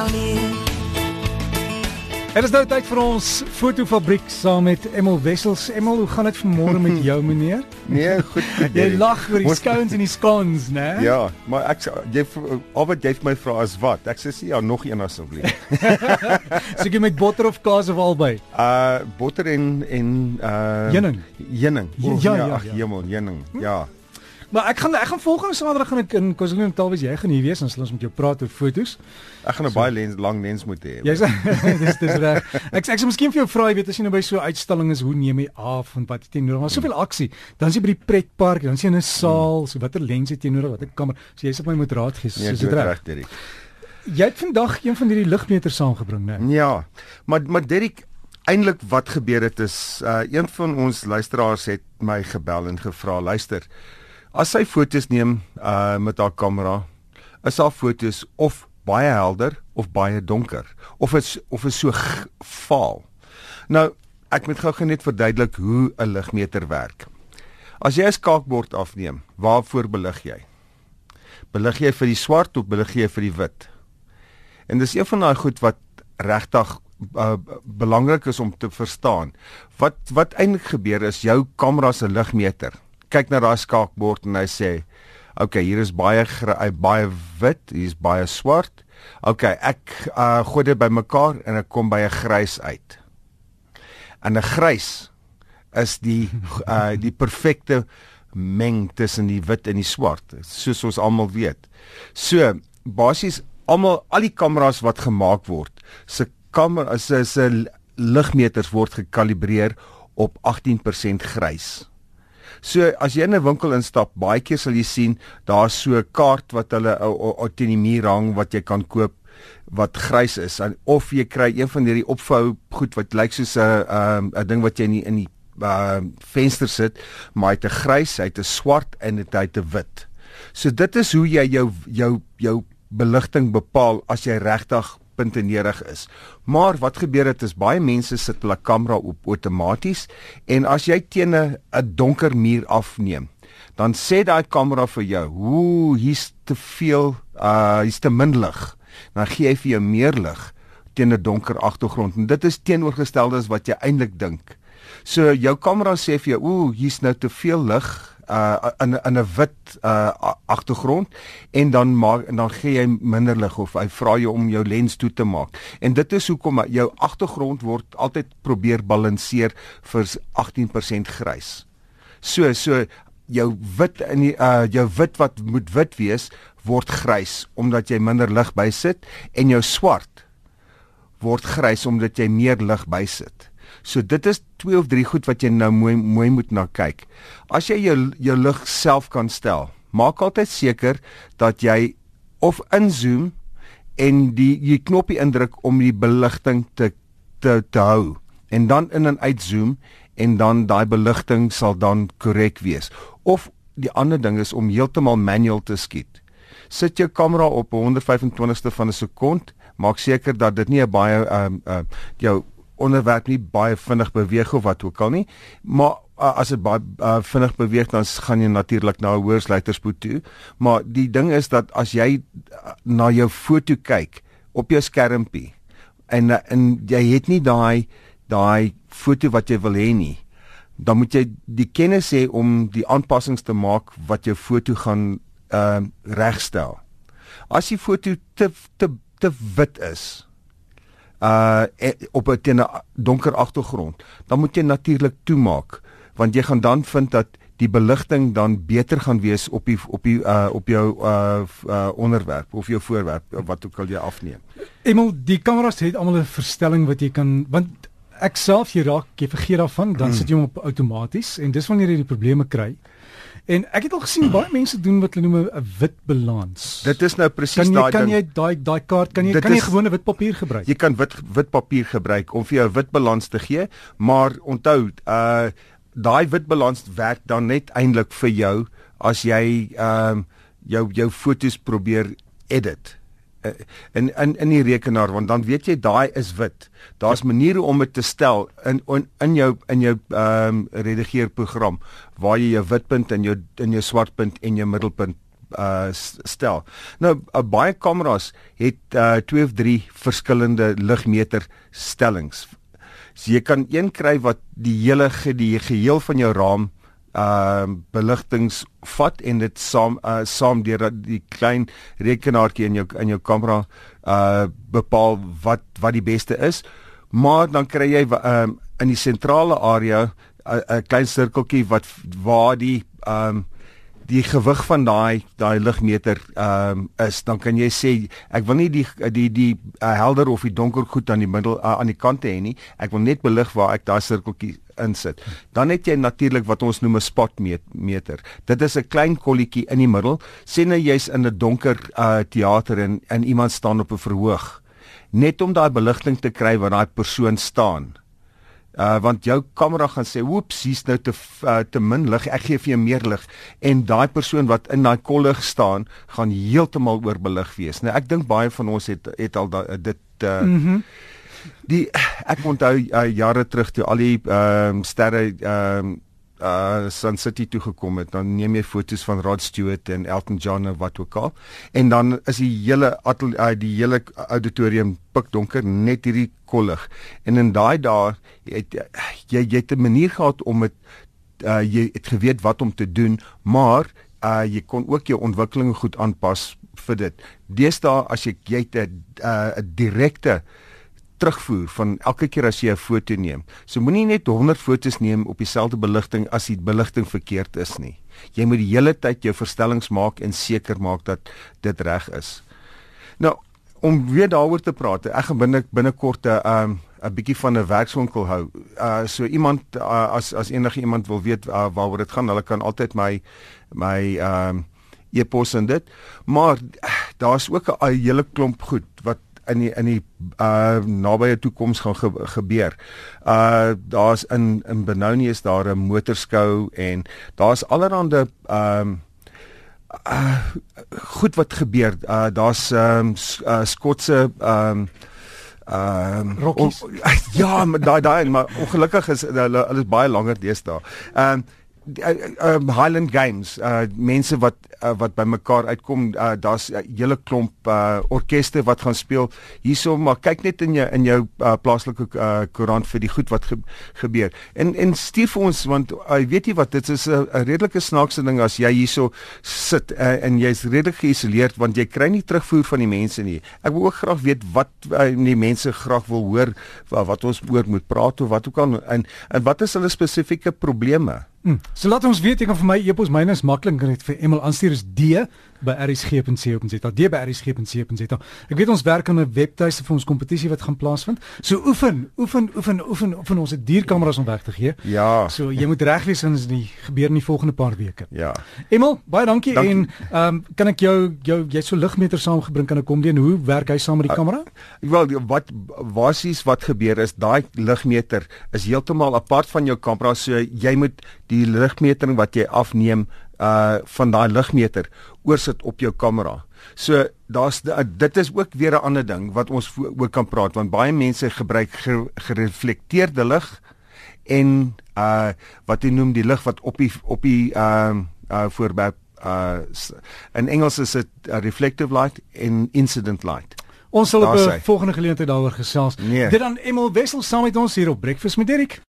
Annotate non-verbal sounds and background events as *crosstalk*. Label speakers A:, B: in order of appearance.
A: sal leer.
B: Dit is nou tyd vir ons fotofabriek saam met Emil Wessels. Emil, hoe gaan dit vanmôre met jou *laughs* meneer?
C: Nee, goed. *laughs*
B: Jy lag oor die
C: Ons-
B: scones en die scones, né?
C: Ja, maar ek jy al wat jy vir my vra is wat? Ek sê ja, nog een asseblief. *laughs*
B: So jy met botter of kaas of albei?
C: Uh botter en en uh
B: Heuning.
C: Heuning.
B: Ja,
C: O,
B: ja, ja,
C: ag,
B: ja.
C: Hemel, heuning. Ja.
B: Maar ek gaan ek gaan volgende Saterdag gaan ek in KwaZulu-Natal wees. Jy gaan hier wees en ons sal ons met jou praat oor fotos.
C: Ek gaan 'n baie lens lang lens moet hê.
B: Jy's *laughs* dis dis reg. Ek ek sou miskien vir jou vra, jy weet as jy nou by so 'n uitstalling is, hoe neem jy af en wat het jy nodig? Daar's soveel aksie. Dan is jy by die pretpark, dan is jy in 'n saal, so watter lens het jy nodig? Watter kamera? So jy sê my moet raad gee,
C: Nee, jy
B: dit reg. Jy het vandag een van hierdie ligmeters saamgebring, né?
C: Ja. Maar maar Derek, eintlik wat gebeur het is uh een van ons luisteraars het my gebel en gevra, luister, as sy foto's neem uh met haar kamera, is haar foto's of baie helder of baie donker of is of is so vaal. Nou, ek moet gou-gou net verduidelik hoe 'n ligmeter werk. As jy 'n skaakbord afneem, waarvoor belig jy? Belig jy vir die swart of belig jy vir die wit? En dis een van daai goed wat regtig uh, belangrik is om te verstaan. Wat wat eintlik gebeur is jou kamera se ligmeter. Kyk na daai skaakbord en hy sê, "Oké, okay, hier is baie baie wit, hier is baie swart. Oké, okay, ek uh, gooi dit bymekaar en ek kom by 'n grys uit." En 'n grys is die *laughs* uh, die perfekte meng tussen die wit en die swart, soos ons almal weet. So, basies almal al die kameras wat gemaak word, se kamera se se ligmeters word gekalibreer op 18% grys. So as jy in 'n winkel instap, baie keer sal jy sien daar's so 'n kaart wat hulle teen die muur hang wat jy kan koop wat grys is en of jy kry een van hierdie opvou goed wat lyk soos 'n 'n 'n ding wat jy in die, in die uh venster sit, maar hy het 'n grys, hy het 'n swart en hy het 'n wit. So dit is hoe jy jou jou jou beligting bepaal as jy regtig puntenerig is. Maar wat gebeur het is baie mense sit hulle kamera op outomaties en as jy teen 'n donker muur afneem, dan sê daai kamera vir jou, "Ooh, hier's te veel, uh hier's te min lig." Dan gee hy vir jou meer lig teen 'n donker agtergrond en dit is teenoorgestelde as wat jy eintlik dink. So jou kamera sê vir jou, "Ooh, hier's nou te veel lig." Uh in in 'n wit uh agtergrond en dan maak en dan gee jy minder lig of hy vra jou om jou lens toe te maak. En dit is hoekom jou agtergrond word altyd probeer balanseer vir 18% grys. So so jou wit in die uh jou wit wat moet wit wees word grys omdat jy minder lig bysit en jou swart word grys omdat jy meer lig bysit. So dit is twee of drie goed wat jy nou mooi mooi moet na kyk. As jy jou jou lig self kan stel, maak altyd seker dat jy of inzoom en die jy knoppie indruk om die beligting te te te hou en dan in en uitzoom en dan daai beligting sal dan korrek wees. Of die ander ding is om heeltemal manual te skiet. Sit jou kamera op 125ste van 'n sekond, maak seker dat dit nie 'n baie ehm um, uh, jou onderwerp nie baie vinnig beweeg of wat ook al nie, maar uh, as dit baie uh, vinnig beweeg dan gaan jy natuurlik na 'n hoër sluiterspoed toe. Maar die ding is dat as jy uh, na jou foto kyk op jou skermpie en uh, en jy het nie daai daai foto wat jy wil hê nie dan moet jy die kennis hê om die aanpassings te maak wat jou foto gaan uh, regstel. As die foto te te te wit is uh eh, op 'n teen 'n donker agtergrond, dan moet jy natuurlik toemaak want jy gaan dan vind dat die beligting dan beter gaan wees op die op die uh op jou uh, uh onderwerp of jou voorwerp wat ook al jy afneem.
B: Emel, die kameras het almal 'n verstelling wat jy kan want ek self jy raak jy vergeet daarvan, dan
C: Hmm.
B: sit jy hom op outomaties en dis wanneer jy die probleme kry. En ek het al gesien baie mense doen wat hulle noem 'n wit balans.
C: Dit is nou presies
B: kan
C: daai
B: kan
C: ding.
B: jy daai daai kaart kan jy
C: Dit
B: kan jy
C: is-
B: gewone wit papier gebruik?
C: Jy kan wit wit papier gebruik om vir jou wit balans te gee, maar onthou, uh daai wit balans werk dan net eintlik vir jou as jy ehm um, jou jou fotos probeer edit in in in die rekenaar want dan weet jy daai is wit. Daar's maniere om dit te stel in in, in jou in jou ehm um, redigeerprogram waar jy jou witpunt en jou in jou swartpunt en jou middelpunt uh stel. Nou uh, baie kameras het uh 2 of 3 verskillende ligmeter stellings. So jy kan een kry wat die hele die geheel van jou raam uh, beligtings vat en dit saam uh, saam deur die klein rekenaartjie in jou in jou kamera uh bepaal wat wat die beste is. Maar dan kry jy ehm uh, in die sentrale area 'n uh, klein sirkeltjie wat waar die ehm um, die gewig van daai daai ligmeter ehm um, is dan kan jy sê ek wil nie die die die uh, helder of die donker goed aan die middel uh, aan die kante hê nie ek wil net belig waar ek daai sirkeltjie insit. Dan het jy natuurlik wat ons noem 'n spotmeter. Dit is 'n klein kolletjie in die middel. Sien nou jy's in 'n donker uh teater en en iemand staan op 'n verhoog. Net om daai beligting te kry waar daai persoon staan. Uh want jou kamera gaan sê, "Oeps, hier's nou te uh, te min lig. Ek gee vir jou meer lig." En daai persoon wat in daai kollig staan, gaan heeltemal oorbelig wees. Nou ek dink baie van ons het het al da, dit uh mm -hmm die ek onthou uh, jare terug toe al die ehm uh, sterre ehm uh, uh Sun City toe gekom het dan neem jy foto's van Rod Stewart en Elton John of wat ook al en dan is die hele uh, die hele auditorium pikdonker net hierdie kollig en in daai dae het jy jy het 'n manier gehad om dit uh jy het geweet wat om te doen maar uh jy kon ook jou ontwikkeling goed aanpas vir dit. Deesdae as jy jy 'n uh, direkte uh terugvoer van elke keer as jy 'n foto neem. So moenie net 100 fotos neem op dieselfde beligting as die beligting verkeerd is nie. Jy moet die hele tyd jou verstellings maak en seker maak dat dit reg is. Nou, om weer daaroor te praat, ek gaan binne binnekort 'n um, 'n bietjie van 'n werkswinkel hou. Uh so iemand uh, as as enige iemand wil weet uh, waaroor dit gaan, hulle kan altyd my my um e-pos en dit. Maar daar's ook 'n hele klomp goed wat in die in die uh nabye toekoms gaan ge, gebeur. Uh daar's in in Benoni is daar 'n motorskou en daar's allerhande um uh goed wat gebeur. Uh daar's um uh, Skotse um
B: ehm um, Rockies. *laughs*
C: Ja, maar daai daai maar ongelukkig is hulle hulle is baie langer deesdae. Ehm um, uh, um, Highland Games uh mense wat uh, wat bymekaar uitkom uh, daar's 'n uh, hele klomp uh orkeste wat gaan speel hierso maar kyk net in jou in jou uh, plaaslike uh, koerant vir die goed wat ge gebeur. En en stuur vir ons want uh, weet jy wat dit is 'n redelike snaakse ding as jy hierso sit uh, en jy's redelik geïsoleerd want jy kry nie terugvoer van die mense nie. Ek wil ook graag weet wat uh, die mense graag wil hoor wat, wat ons oor moet praat of wat ook al en en wat is hulle spesifieke probleme
B: Hmm. So laat ons weet, ek kan vir my e-pos myne is maklik net vir Emil aanstuur is D by rsg.co.za. D by rsg.co.za. Ek weet ons werk aan 'n webtuiste vir ons kompetisie wat gaan plaasvind. So oefen, oefen, oefen, oefen, oefen ons het dierkameras om weg te gee.
C: Ja.
B: So jy moet reg wees as dit gebeur in die volgende paar weke.
C: Ja.
B: Emil, baie dankie, dankie. en ehm um, kan ek jou jou jy so ligmeter saamgebring kan ek kom doen. Hoe werk hy saam met die kamera?
C: Ek uh, wel wat basies wat gebeur is daai ligmeter is heeltemal apart van jou kamera so jy moet die ligmetering wat jy afneem uh van daai ligmeter oorsit op jou kamera. So daar's dit is ook weer 'n ander ding wat ons oor kan praat want baie mense gebruik gereflekteerde lig en uh wat jy noem die lig wat op die op die uh uh voorby uh in Engels is dit reflective light en incident light.
B: Ons sal op 'n volgende geleentheid daaroor gesels.
C: Nee.
B: Dit dan Emil Wessel saam met ons hier op Breakfast met Derek.